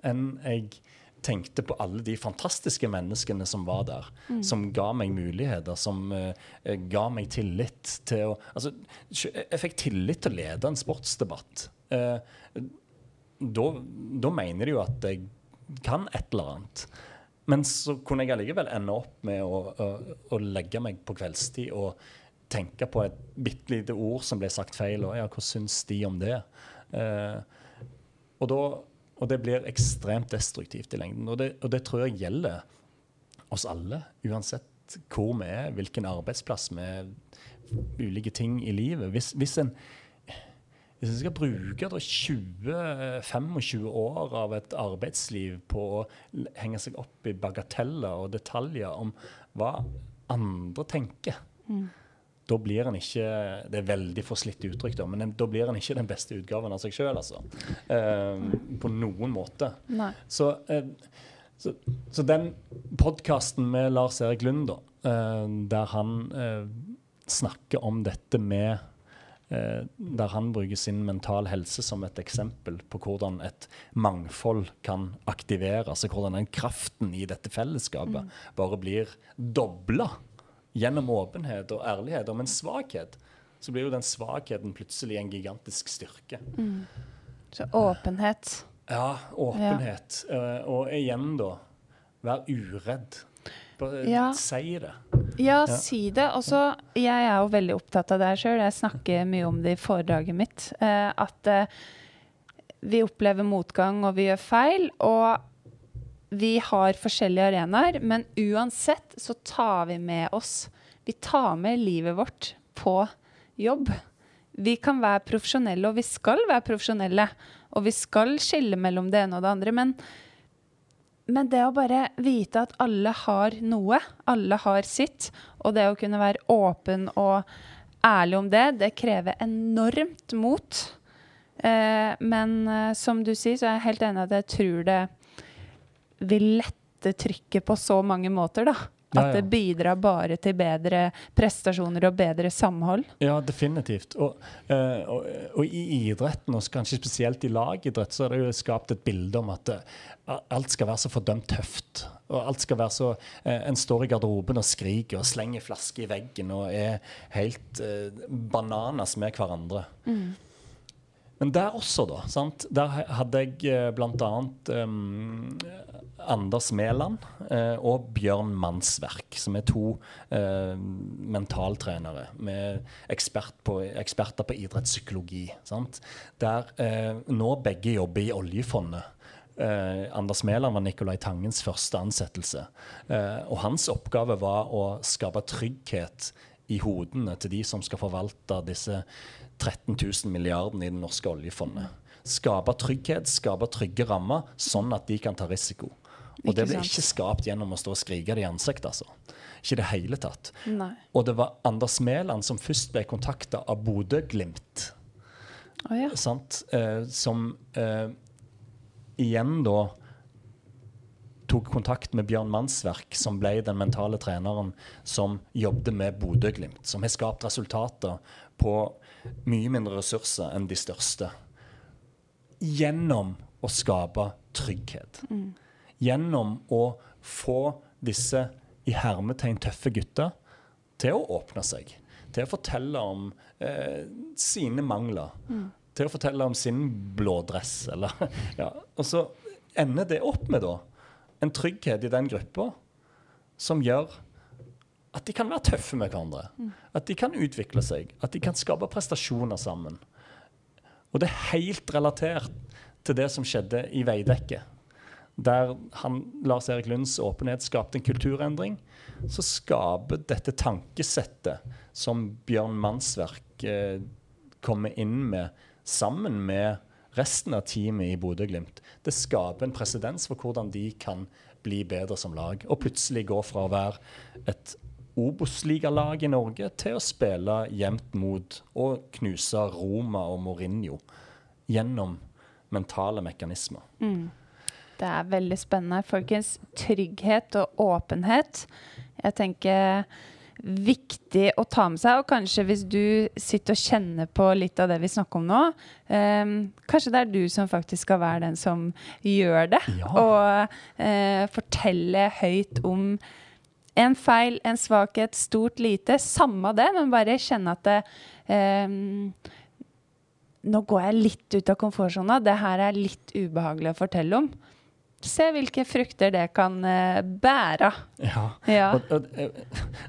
enn jeg tenkte på alle de fantastiske menneskene som var der. Mm. Som ga meg muligheter, som uh, ga meg tillit til å Altså, jeg fikk tillit til å lede en sportsdebatt. Uh, da, da mener de jo at jeg kan et eller annet. Men så kunne jeg allikevel ende opp med å, å, å legge meg på kveldstid og tenke på et bitte lite ord som ble sagt feil, og ja, hva syns de om det? Eh, og, da, og, det blir ekstremt destruktivt i lengden. Og det, og det, tror jeg gjelder oss alle, uansett hvor vi er, hvilken arbeidsplass vi er, ulike ting i livet. Hvis, hvis en hvis skal bruke 20-25 år av et arbeidsliv på å henge seg opp i bagateller og detaljer om hva andre tenker, mm. Da blir en ikke Det er veldig forslitt uttrykk, da, men da blir en ikke den beste utgaven av seg sjøl, altså. Eh, på noen måte. Så, eh, så, så, den podkasten med Lars Erik Lund, da, eh, der han eh, snakker om dette med Eh, der han bruker sin mental helse som et eksempel på hvordan et mangfold kan aktiveres, altså hvordan den kraften i dette fellesskapet mm. bare blir dobla gjennom åpenhet og ærlighet. Om en svakhet, så blir jo den svakheten plutselig en gigantisk styrke. Mm. Så åpenhet. Ja, åpenhet. Ja. Uh, og igjen, da, vær uredd. Bare ja. si det. Ja, si det. Og så, jeg er jo veldig opptatt av det her sjøl. Jeg snakker mye om det i foredraget mitt. uh, at uh, vi opplever motgang, og vi gjør feil. Og vi har forskjellige arenaer, men uansett så tar vi med oss Vi tar med livet vårt på jobb. Vi kan være profesjonelle, og vi skal være profesjonelle. Og vi skal skille mellom det ene og det andre. men men det å bare vite at alle har noe, alle har sitt, og det å kunne være åpen og ærlig om det, det krever enormt mot. Eh, men eh, som du sier, så er jeg helt enig at jeg tror det vil lette trykket på så mange måter, da. Ja, At det bidrar bare til bedre prestasjoner og bedre samhold? Ja, definitivt. Og, uh, og, og, i idretten, og kanskje spesielt i lagidrett, så er det jo skapt et bilde om at uh, alt skal være så fordømt tøft. Og alt skal være så uh, En står i garderoben og skriker og slenger flasker i veggen og er helt bananas med hverandre. Mm. Men der også, da. Sant? Der hadde jeg bl.a. Um, Anders Mæland uh, og Bjørn Mannsverk, som er to uh, mentaltrenere med ekspert på, eksperter på idrettspsykologi. Sant? Der uh, nå begge jobber i oljefondet. Uh, Anders Mæland var Nicolai Tangens første ansettelse. Uh, og hans oppgave var å skape trygghet i hodene til de som skal forvalte disse 13 000 milliardene i det norske oljefondet. Skape trygghet, skape trygge rammer, sånn at de kan ta risiko. Og det ble ikke skapt gjennom å stå og skrike det i ansiktet, altså. Ikke i det hele tatt. Nei. Og det var Anders Mæland som først ble kontakta av Bodø-Glimt. Oh, ja. eh, som eh, igjen da tok kontakt med Bjørn Mannsverk, som ble den mentale treneren som jobbet med Bodø-Glimt. Som har skapt resultater på mye mindre ressurser enn de største. Gjennom å skape trygghet. Mm gjennom å få disse i hermetegn tøffe gutter til å åpne seg. Til å fortelle om eh, sine mangler. Mm. Til å fortelle om sin blå dress. Eller, ja. Og så ender det opp med da en trygghet i den gruppa som gjør at de kan være tøffe med hverandre. At de kan utvikle seg. At de kan skape prestasjoner sammen. Og det er helt relatert til det som skjedde i Veidekke. Der han, Lars Erik Lunds åpenhet skapte en kulturendring, så skaper dette tankesettet som Bjørn Mannsverk eh, kommer inn med, sammen med resten av teamet i Bodø-Glimt, det skaper en presedens for hvordan de kan bli bedre som lag. Og plutselig gå fra å være et Obos-ligalag i Norge til å spille jevnt mot og knuse Roma og Mourinho gjennom mentale mekanismer. Det er veldig spennende. Folkens, trygghet og åpenhet. Jeg tenker viktig å ta med seg. Og kanskje hvis du sitter og kjenner på litt av det vi snakker om nå, eh, kanskje det er du som faktisk skal være den som gjør det. Ja. Og eh, fortelle høyt om en feil, en svakhet, stort, lite. Samme det, men bare kjenne at det, eh, Nå går jeg litt ut av komfortsona. Det her er litt ubehagelig å fortelle om. Se hvilke frukter det kan eh, bære. Ja. Ja. Og, og,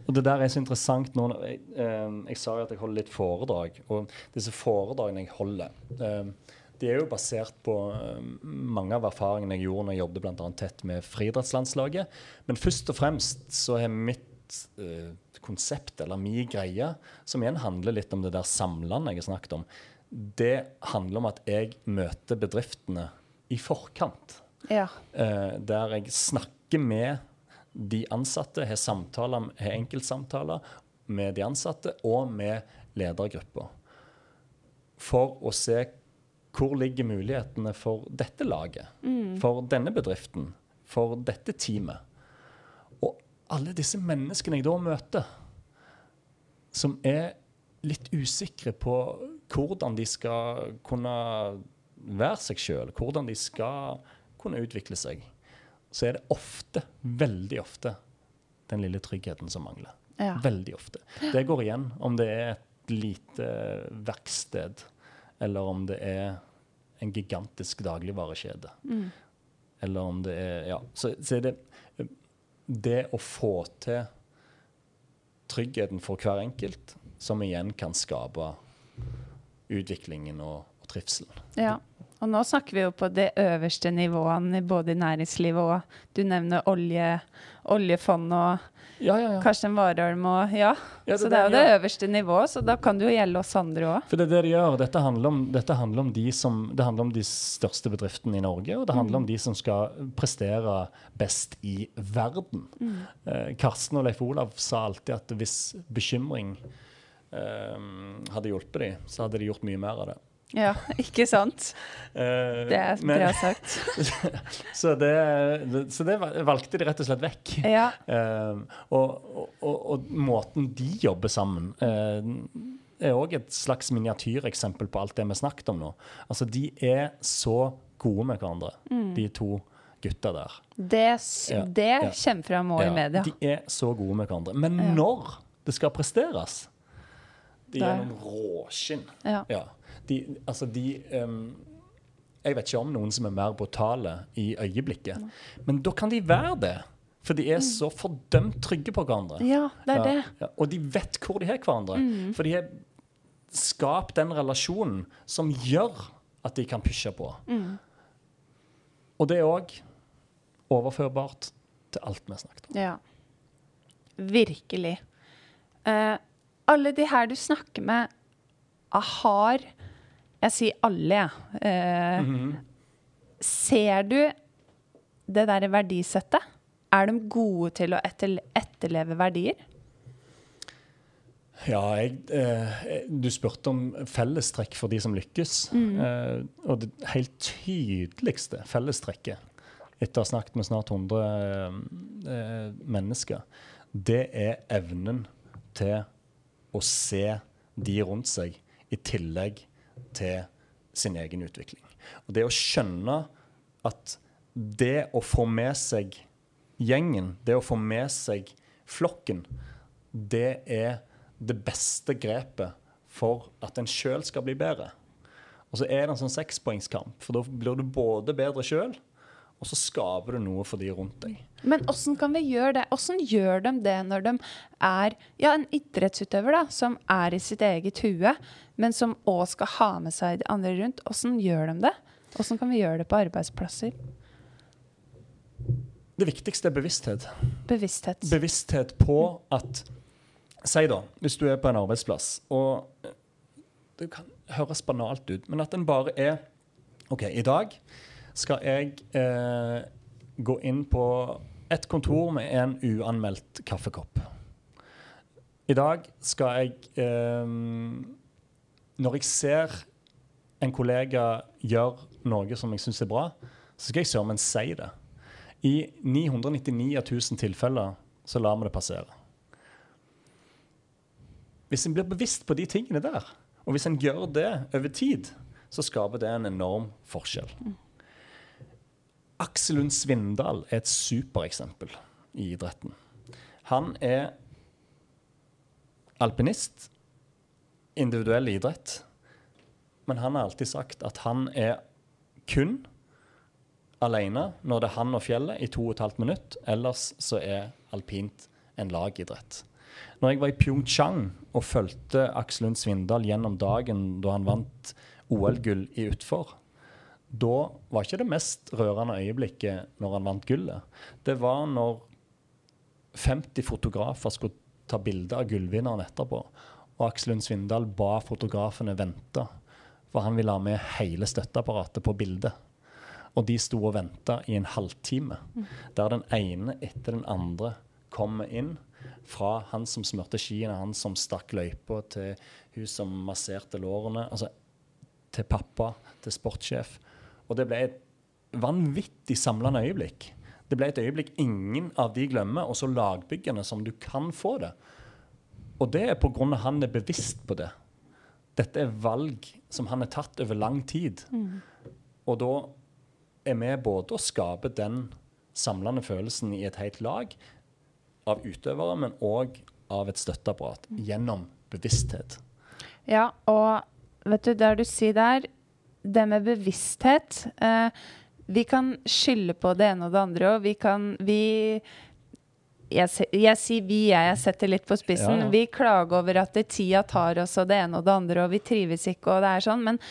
og det der er så interessant nå jeg, eh, jeg sa jo at jeg holder litt foredrag, og disse foredragene jeg holder, eh, de er jo basert på eh, mange av erfaringene jeg gjorde når jeg jobbet annet tett med friidrettslandslaget. Men først og fremst så er mitt eh, konsept, eller min greie, som igjen handler litt om det der samlende jeg har snakket om, det handler om at jeg møter bedriftene i forkant. Ja. Eh, der jeg snakker med de ansatte, har samtaler, har enkeltsamtaler med de ansatte og med ledergrupper. For å se hvor ligger mulighetene for dette laget, for denne bedriften, for dette teamet. Og alle disse menneskene jeg da møter, som er litt usikre på hvordan de skal kunne være seg sjøl, hvordan de skal kunne utvikle seg, så er det ofte, veldig ofte, den lille tryggheten som mangler. Ja. Veldig ofte. Det går igjen om det er et lite verksted, eller om det er en gigantisk dagligvarekjede. Eller om det er Ja, så, så er det det å få til tryggheten for hver enkelt, som igjen kan skape utviklingen og, og trivselen. ja. Og nå snakker vi jo på det øverste nivåene både i næringslivet og du nevner olje, oljefond og Ja, ja, ja. Karsten Warholm og ja. Ja, det så det er jo det øverste nivået, så da kan det jo gjelde oss andre òg. For det er det de gjør. Dette handler om, dette handler om, de, som, det handler om de største bedriftene i Norge, og det handler om de som skal prestere best i verden. Eh, Karsten og Leif Olav sa alltid at hvis bekymring eh, hadde hjulpet dem, så hadde de gjort mye mer av det. Ja, ikke sant? Uh, Det er men- bra sagt. så, det, så det valgte de rett og slett vekk. Ja. Uh, og, og, og, måten de jobber sammen uh, er òg et slags miniatyreksempel på alt det vi snakket om nå. Altså, De er så gode med hverandre, de to gutta der. Det, Ja, det ja. kommer fram òg i Ja, media. De er så gode med hverandre. Men når det skal presteres De Da- er noen råskinn. Ja. De, altså de um, Jeg vet ikke om noen som er mer brutale i øyeblikket. Men da kan de være det. For de er så fordømt trygge på hverandre. Mm. ja, det er det. ja. Og de vet hvor de har hverandre. For de har skapt den relasjonen som gjør at de kan pushe på. Og det er òg overførbart til alt vi har snakket om. Ja. Virkelig. Uh, alle de her du snakker med, har Jeg sier alle, jeg. Eh, Mhm. Ser du det derre verdisettet? Er de gode til å etterleve verdier? Ja, jeg, eh, du spurte om fellestrekk for de som lykkes. Eh, og det helt tydeligste fellestrekket, etter å ha snakket med snart 100 eh, mennesker, det er evnen til å se de rundt seg i tillegg til sin egen utvikling. Og det å skjønne at det å få med seg gjengen, det å få med seg flokken, det er det beste grepet for at en sjøl skal bli bedre. Og så er det en sånn sekspoengskamp, for da blir du både bedre sjøl, og så skaper du noe for de rundt deg. Men åssen kan vi gjøre det? Åssen gjør de det når de er ja, en idrettsutøver da, som er i sitt eget hue, men som òg skal ha med seg de andre rundt? Åssen gjør de det? Åssen kan vi gjøre det på arbeidsplasser? Det viktigste er bevissthet. Bevissthet. Bevissthet på at Si da, hvis du er på en arbeidsplass, og det kan høres banalt ut, men at en bare er OK, i dag skal jeg eh, gå inn på et kontor med en uanmeldt kaffekopp. I dag skal jeg eh, Når jeg ser en kollega gjøre noe som jeg syns er bra, så skal jeg søren si det. I 999 av 1000 tilfeller så lar vi det passere. Hvis en blir bevisst på de tingene der, og hvis en gjør det over tid, så skaper det en enorm forskjell. Aksel Lund Svindal er et supereksempel i idretten. Han er alpinist, individuell idrett, men han har alltid sagt at han er kun alene når det er han og fjellet i to og et halvt minutt. Ellers så er alpint en lagidrett. Når jeg var i Pyeongchang og fulgte Aksel Lund Svindal gjennom dagen da han vant OL-gull i utfor, da var ikke det mest rørende øyeblikket når han vant gullet. Det var når 50 fotografer skulle ta bilde av gullvinneren etterpå, og Aksel Lund Svindal ba fotografene vente, for han ville ha med hele støtteapparatet på bildet. Og de sto og venta i en halvtime, der den ene etter den andre kommer inn fra han som smurte skiene, han som stakk løypa, til hun som masserte lårene. Altså til pappa, til sportssjef. Og det ble et vanvittig samlende øyeblikk. Det ble et øyeblikk ingen av de glemmer, og så lagbyggende som du kan få det. Og det er pga. han er bevisst på det. Dette er valg som han har tatt over lang tid. Mm. Og da er vi både å skape den samlende følelsen i et helt lag, av utøvere, men òg av et støtteapparat gjennom bevissthet. Ja, og vet du, der du sier der, det med bevissthet eh, Vi kan skylde på det ene og det andre, og vi kan vi jeg, jeg, sier vi, jeg, jeg setter litt på spissen. Ja, ja. Vi klager over at det, tida tar oss og det ene og det andre, og vi trives ikke, og det er sånn. Men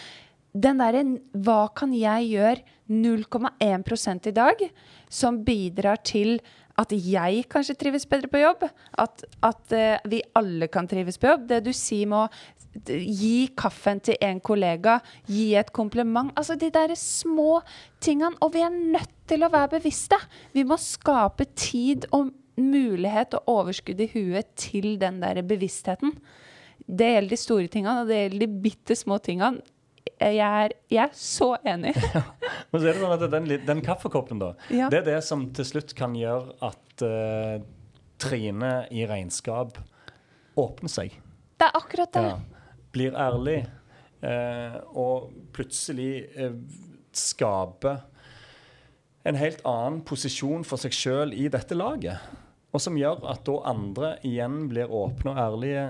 den derre Hva kan jeg gjøre 0,1 i dag som bidrar til at jeg kanskje trives bedre på jobb. At, at uh, vi alle kan trives på jobb. Det du sier med å gi kaffen til en kollega, gi et kompliment. Altså de der små tingene. Og vi er nødt til å være bevisste. Vi må skape tid og mulighet og overskudd i huet til den der bevisstheten. Det gjelder de store tingene, og det gjelder de bitte små tingene jeg er, jeg er så enig. ja. Men så er det sånn at den, den kaffekoppen, da, ja. det er det som til slutt kan gjøre at uh, Trine i regnskap åpner seg. Det er akkurat det. Ja. Blir ærlig. Uh, og plutselig uh, skaper en helt annen posisjon for seg sjøl i dette laget. Og som gjør at da andre igjen blir åpne og ærlige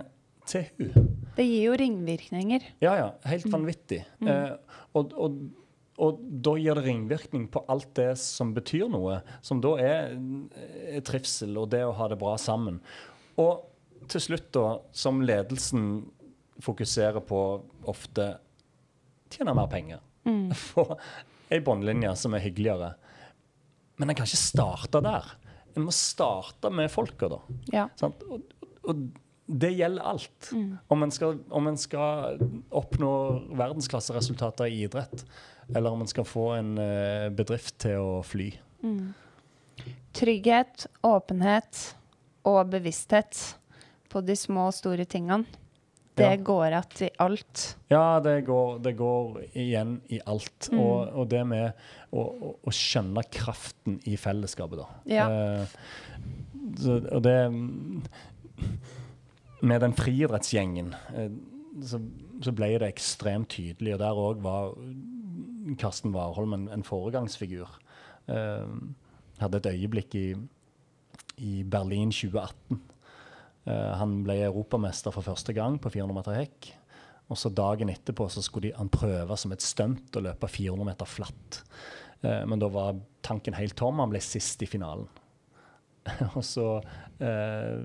til hun. Det gir jo ringvirkninger. Ja, ja. Helt mm. vanvittig. Mm. Eh, og, og, og, da gir det ringvirkning på alt det som betyr noe, som da er, er trivsel og det å ha det bra sammen. Og til slutt, da, som ledelsen fokuserer på ofte, tjene mer penger. Mm. Få ei båndlinje som er hyggeligere. Men en kan ikke starte der. En må starte med folka, da. Ja. Og, og, det gjelder alt. Mm. Om, en skal, om en skal oppnå verdensklasseresultater i idrett, eller om en skal få en uh, bedrift til å fly. Mm. Trygghet, åpenhet og bevissthet på de små og store tingene. Det ja. går igjen i alt. Ja, det går, det går igjen i alt. Mm. Og, og, det med å, å, å, skjønne kraften i fellesskapet, da. Ja. Eh, så, og det med den friidrettsgjengen eh, så, så, ble det ekstremt tydelig, og der òg var Karsten Warholm en, en foregangsfigur. Eh, hadde et øyeblikk i, i Berlin 2018. Uh, eh, han ble europamester for første gang på 400 meter hekk. Og så dagen etterpå så skulle de, han prøve som et stunt å løpe 400 meter flatt. Eh, men da var tanken helt tom. Han ble sist i finalen. og så, eh,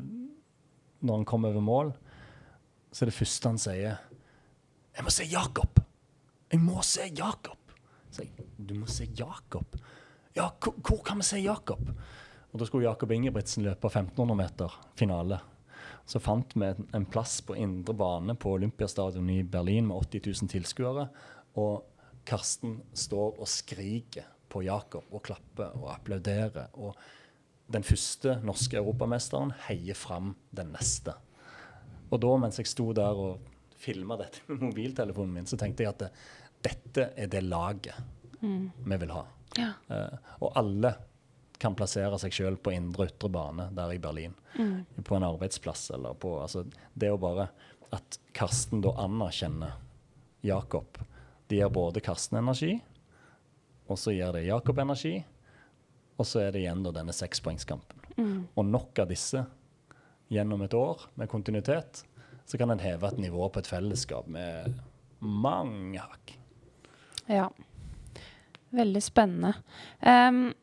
når han kom over mål, så er det første han sier Jeg må se Jakob! Jeg må se Jakob! Så jeg, du må se Jakob? Ja, hvor, hvor kan vi se Jakob? Og da skulle Jakob Ingebrigtsen løpe 1500 meter finale. Så fant vi en, plass på indre bane på Olympiastadion i Berlin med 80 000 tilskuere. Og Karsten står og skriker på Jakob og klapper og applauderer. Og den første norske europamesteren heier fram den neste. Og da, mens jeg sto der og filma dette med mobiltelefonen min, så tenkte jeg at det, dette er det laget Mm. vi vil ha. Ja. Uh, og alle kan plassere seg sjøl på indre ytre bane der i Berlin. Mm. På en arbeidsplass eller på altså, Det å bare at Karsten da anerkjenner Jakob. Det gir både Karsten energi, og så gir det Jakob energi. Og så er det igjen da denne sekspoengskampen. Mm. Og nok av disse gjennom et år med kontinuitet, så kan en heve et nivå på et fellesskap med mange hakk. Ja. Veldig spennende. Em,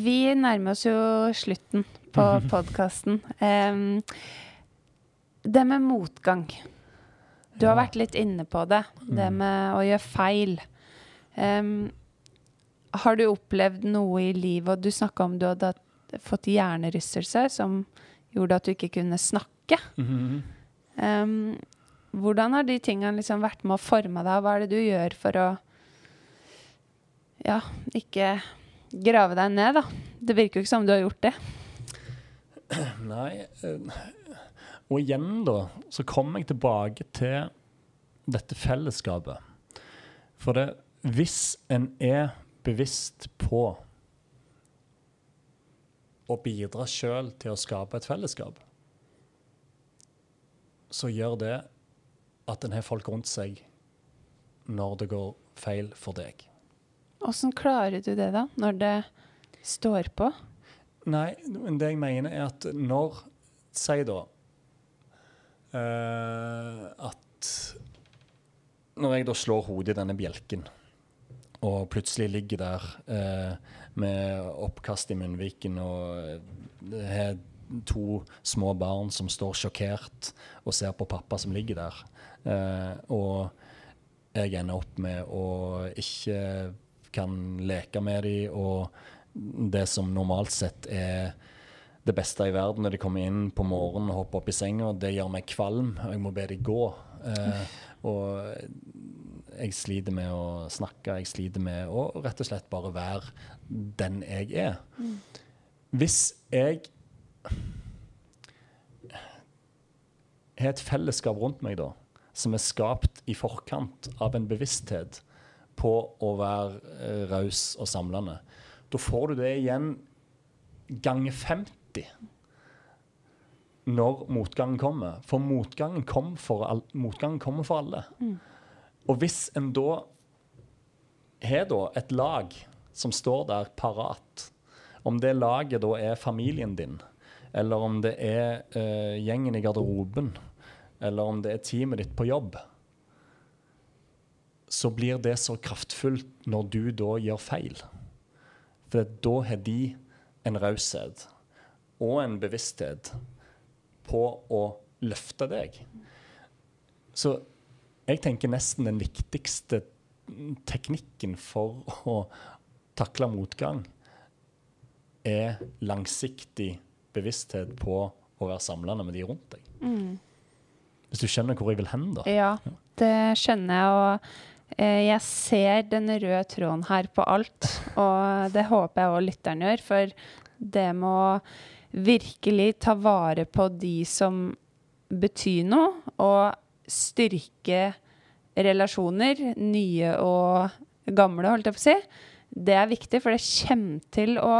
vi nærmer oss jo slutten på podkasten. det med motgang. Du har vært litt inne på det. Det med å gjøre feil. Um, har du opplevd noe i livet, og du snakka om du hadde fått hjernerystelse som gjorde at du ikke kunne snakke. Um, hvordan har de tingene liksom vært med å forme deg, hva er det du gjør for å ja, ikke grave deg ned, da? Det virker jo ikke som du har gjort det. Nei. eh, Og igjen, da, så kommer jeg tilbake til dette fellesskapet. For det, hvis en er bevisst på å bidra sjøl til å skape et fellesskap, så gjør det at en har folk rundt seg når det går feil for deg. Åssen klarer du det, da? Når det står på? Nei, men det jeg mener er at når Si da uh, at Når jeg da slår hodet i denne bjelken, og plutselig ligger der uh, med oppkast i munnviken og eh, har to små barn som står sjokkert og ser på pappa som ligger der, uh, og jeg ender opp med å ikke kan leke med dem, og det som normalt sett er det beste i verden når de kommer inn på morgenen og hopper opp i senga, det gjør meg kvalm, og jeg må be dem gå. Eh, og jeg sliter med å snakke, jeg sliter med å rett og slett bare være den jeg er. Hvis jeg har et fellesskap rundt meg da, som er skapt i forkant av en bevissthet på å være eh, raus og samlende, da får du det igjen ganger 50 når motgangen kommer. For motgangen, kom for all, motgangen kommer for alle. Og hvis en da har da et lag som står der parat, om det laget da er familien din, eller om det er uh, gjengen i garderoben, eller om det er teamet ditt på jobb, så blir det så kraftfullt når du da gjør feil. For da har de en raushet og en bevissthet på å løfte deg. Så jeg tenker nesten den viktigste teknikken for å takle motgang er langsiktig bevissthet på å være samlende med de rundt deg. Hvis du skjønner hvor jeg vil hen, da. Ja, det skjønner jeg, og jeg ser den røde tråden her på alt. Og det håper jeg òg lytteren gjør, for det med å virkelig ta vare på de som betyr noe, og styrke relasjoner, nye og gamle, holdt jeg på å si, det er viktig, for det kommer til å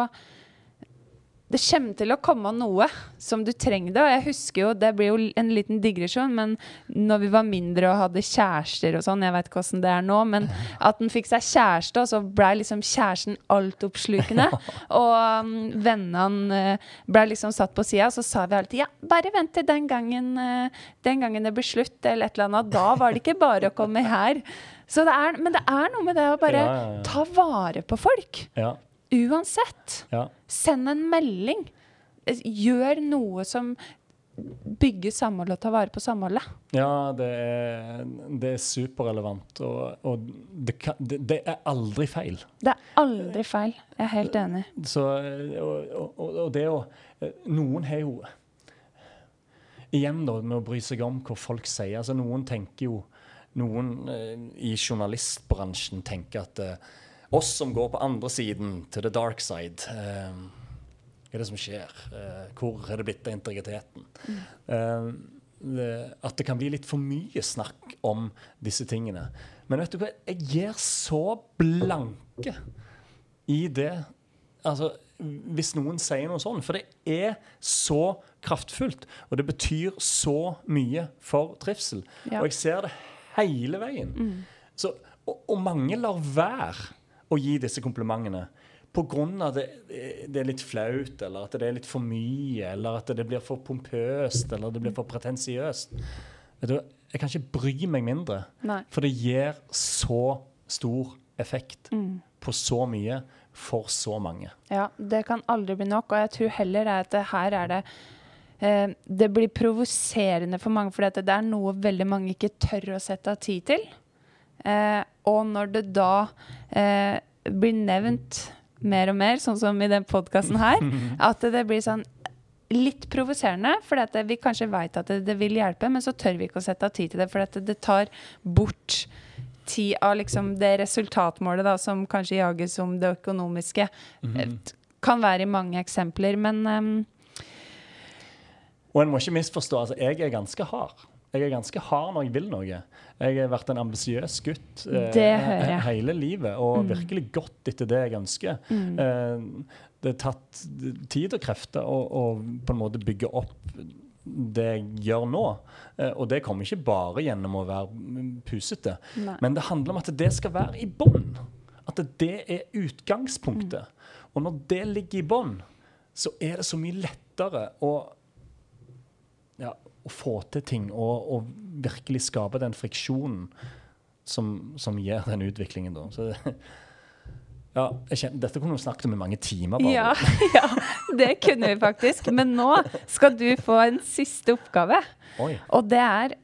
det kommer til å komme noe som du trenger det. Og jeg husker jo, det blir jo en liten digresjon, men når vi var mindre og hadde kjærester og sånn, jeg vet ikke åssen det er nå, men at en fikk seg kjæreste, og så blei liksom kjæresten altoppslukende. Og um, vennene uh, blei liksom satt på sida, og så sa vi alltid ja, bare vent til den gangen, uh, den gangen det blir slutt, eller et eller annet. Da var det ikke bare å komme her. Så det er, men det er noe med det å bare Ja, ja, ja. ta vare på folk. Uansett. ja. Send en melding. Eh, Gjør noe som bygger samhold og tar vare på samholdet. Ja, det er, det er superrelevant. Og, og det, kan, det, det er aldri feil. Det er aldri feil. Jeg er helt enig. Så, og, og, og det å Noen har jo Igjen da, med å bry seg om hva folk sier. altså Noen tenker jo Noen eh, i journalistbransjen tenker at eh, oss som går på andre siden, til the dark side eh, Hva er det som skjer? Eh, hvor er det blitt av integriteten? Eh, det, at det kan bli litt for mye snakk om disse tingene. Men vet du hva, jeg gir så blanke i det altså, Hvis noen sier noe sånn. For det er så kraftfullt, og det betyr så mye for trivsel. Ja. Og jeg ser det hele veien. Så, og, og mange lar være å gi disse komplimentene pga. det, det er litt flaut, eller at det er litt for mye, eller at det blir for pompøst, eller det blir for pretensiøst. Vet du, jeg kan ikke bry meg mindre, Nei. for det gir så stor effekt på så mye for så mange. Ja, det kan aldri bli nok. Og jeg tror heller er at det her er det eh, Det blir provoserende for mange, for det er noe veldig mange ikke tør å sette av tid til. Eh, og når det da eh, blir nevnt mer og mer, sånn som i den podkasten her, at det blir sånn litt provoserende, for vi kanskje veit at det, det vil hjelpe, men så tør vi ikke å sette av tid til det, for det, det tar bort tid av liksom det resultatmålet da, som kanskje jages som det økonomiske. Eh, Kan være i mange eksempler, men um Og en må ikke misforstå. altså Jeg er ganske hard. Jeg er ganske hard når jeg vil noe. Jeg har vært en ambisiøs gutt eh, hele livet, og virkelig gått etter det jeg ønsker. Eh, det har tatt tid og krefter å, å på en måte bygge opp det jeg gjør nå. Eh, og det kommer ikke bare gjennom å være mm, pusete, Nei. men det handler om at det skal være i bånn. At det er utgangspunktet. Og når det ligger i bånn, så er det så mye lettere å å få til ting og, og virkelig skape den friksjonen som, som gir den utviklingen. Da. Så, ja, kjenner, dette kunne vi snakket om i mange timer. Bare. ja, ja, det kunne vi faktisk. Men nå skal du få en siste oppgave. Oi. Og det er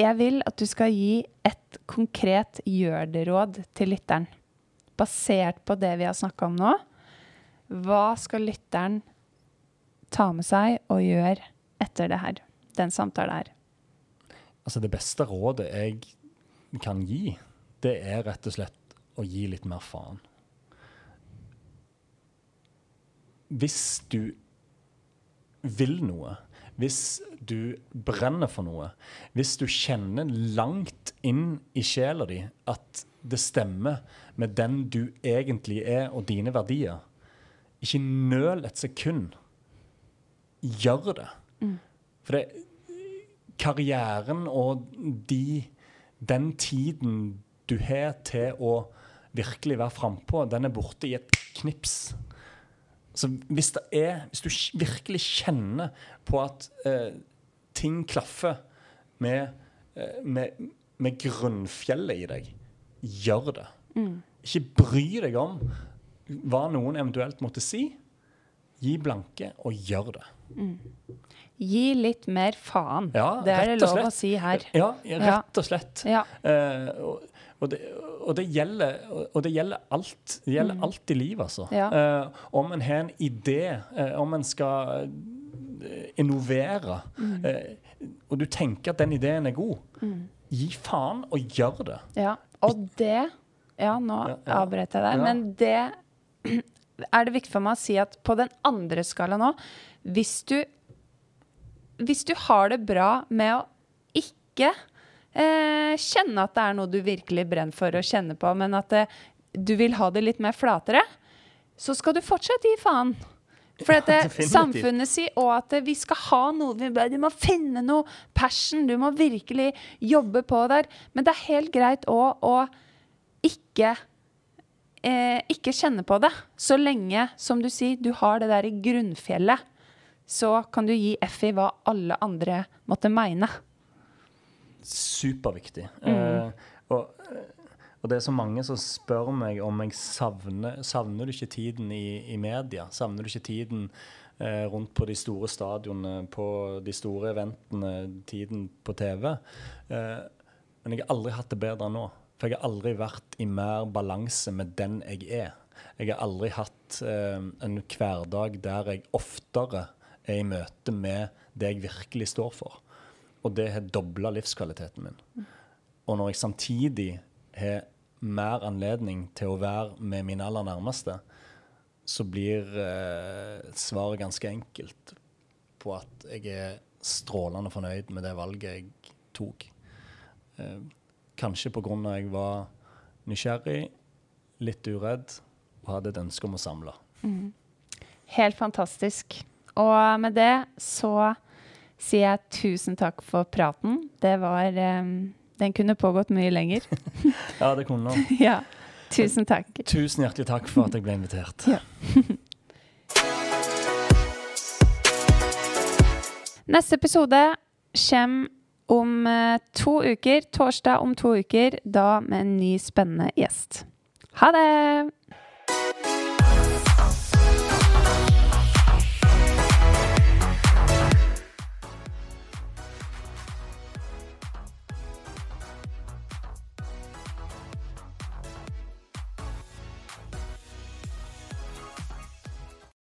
Jeg vil at du skal gi et konkret gjør det-råd til lytteren. Basert på det vi har snakka om nå. Hva skal lytteren ta med seg og gjøre etter det her? Den samtalen her. Altså, det beste rådet jeg kan gi, det er rett og slett å gi litt mer faen. Hvis du vil noe, hvis du brenner for noe, hvis du kjenner langt inn i sjela di at det stemmer med den du egentlig er og dine verdier, ikke nøl et sekund. Gjør det. For det, karrieren og de, den tiden du har til å virkelig være frampå, den er borte i et knips. Så hvis, er, hvis du virkelig kjenner på at eh, ting klaffer med, eh, med, med grunnfjellet i deg, gjør det. Ikke bry deg om hva noen eventuelt måtte si. Gi blanke og gjør det. Gi litt mer faen. Ja, det er det lov å si her. Ja, rett og slett. Ja. Uh, og, og, det, og, det gjelder, og det gjelder alt. Det gjelder alt i livet, altså. Mm. Ja. Uh, om en har en idé, uh, om en skal innovere, Mm. og du tenker at den ideen er god, gi faen og gjør det. Ja, og det Ja, nå avbrøt jeg deg, men det er det viktig for meg å si at på den andre skala nå Hvis du Hvis du har det bra med å ikke eh, kjenne at det er noe du virkelig brenner for å kjenne på, men at det, du vil ha det litt mer flatere, så skal du fortsatt gi faen. For at det, definitivt. samfunnet sier òg at vi skal ha noe vi, Du må finne noe passion, du må virkelig jobbe på der. Men det er helt greit òg å ikke eh, ikke kjenne på det. Så lenge, som du sier, du har det der i grunnfjellet, så kan du gi F i hva alle andre måtte mene. Superviktig. Mm. Eh, Og, og det er så mange som spør meg om jeg savner Savner du ikke tiden i, i media? Savner du ikke tiden eh, rundt på de store stadionene, på de store eventene, tiden på TV? Eh, men jeg har aldri hatt det bedre nå. For jeg har aldri vært i mer balanse med den jeg er. Jeg har aldri hatt eh, en hverdag der jeg oftere er i møte med det jeg virkelig står for. Og det har dobla livskvaliteten min. Og når jeg samtidig har mer anledning til å være med mine aller nærmeste, så blir eh, svaret ganske enkelt på at jeg er strålende fornøyd med det valget jeg tok. Eh, kanskje pga. at jeg var nysgjerrig, litt uredd og hadde et ønske om å samle. Mm. Helt fantastisk. Og med det så sier jeg tusen takk for praten. Det var um, Den kunne pågått mye lenger. ja, det kunne den. ja. Tusen takk. Tusen hjertelig takk for at jeg ble invitert. Ja. Neste episode kommer om uh, to uker. Torsdag om to uker. Da med en ny spennende gjest. Ha det!